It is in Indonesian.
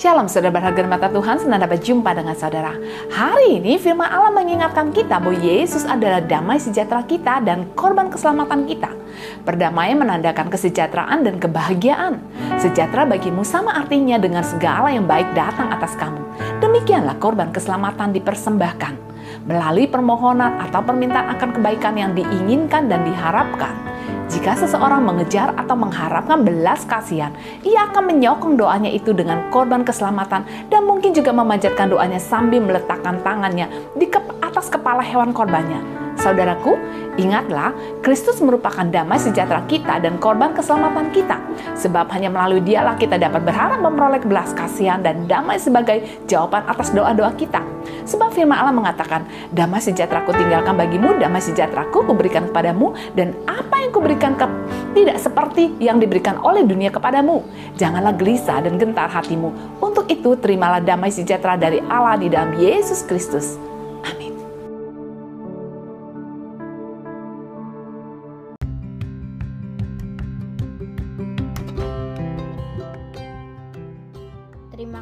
Shalom saudara berharga mata Tuhan, senang dapat jumpa dengan saudara. Hari ini firman Allah mengingatkan kita bahwa Yesus adalah damai sejahtera kita dan korban keselamatan kita. Perdamaian menandakan kesejahteraan dan kebahagiaan. Sejahtera bagimu sama artinya dengan segala yang baik datang atas kamu. Demikianlah korban keselamatan dipersembahkan. Melalui permohonan atau permintaan akan kebaikan yang diinginkan dan diharapkan jika seseorang mengejar atau mengharapkan belas kasihan, ia akan menyokong doanya itu dengan korban keselamatan dan mungkin juga memanjatkan doanya sambil meletakkan tangannya di ke atas kepala hewan korbannya. Saudaraku, ingatlah, Kristus merupakan damai sejahtera kita dan korban keselamatan kita. Sebab hanya melalui dialah kita dapat berharap memperoleh belas kasihan dan damai sebagai jawaban atas doa-doa kita. Sebab firman Allah mengatakan, damai sejahteraku tinggalkan bagimu, damai sejahteraku kuberikan kepadamu, dan apa yang kuberikan ke tidak seperti yang diberikan oleh dunia kepadamu. Janganlah gelisah dan gentar hatimu. Untuk itu, terimalah damai sejahtera dari Allah di dalam Yesus Kristus.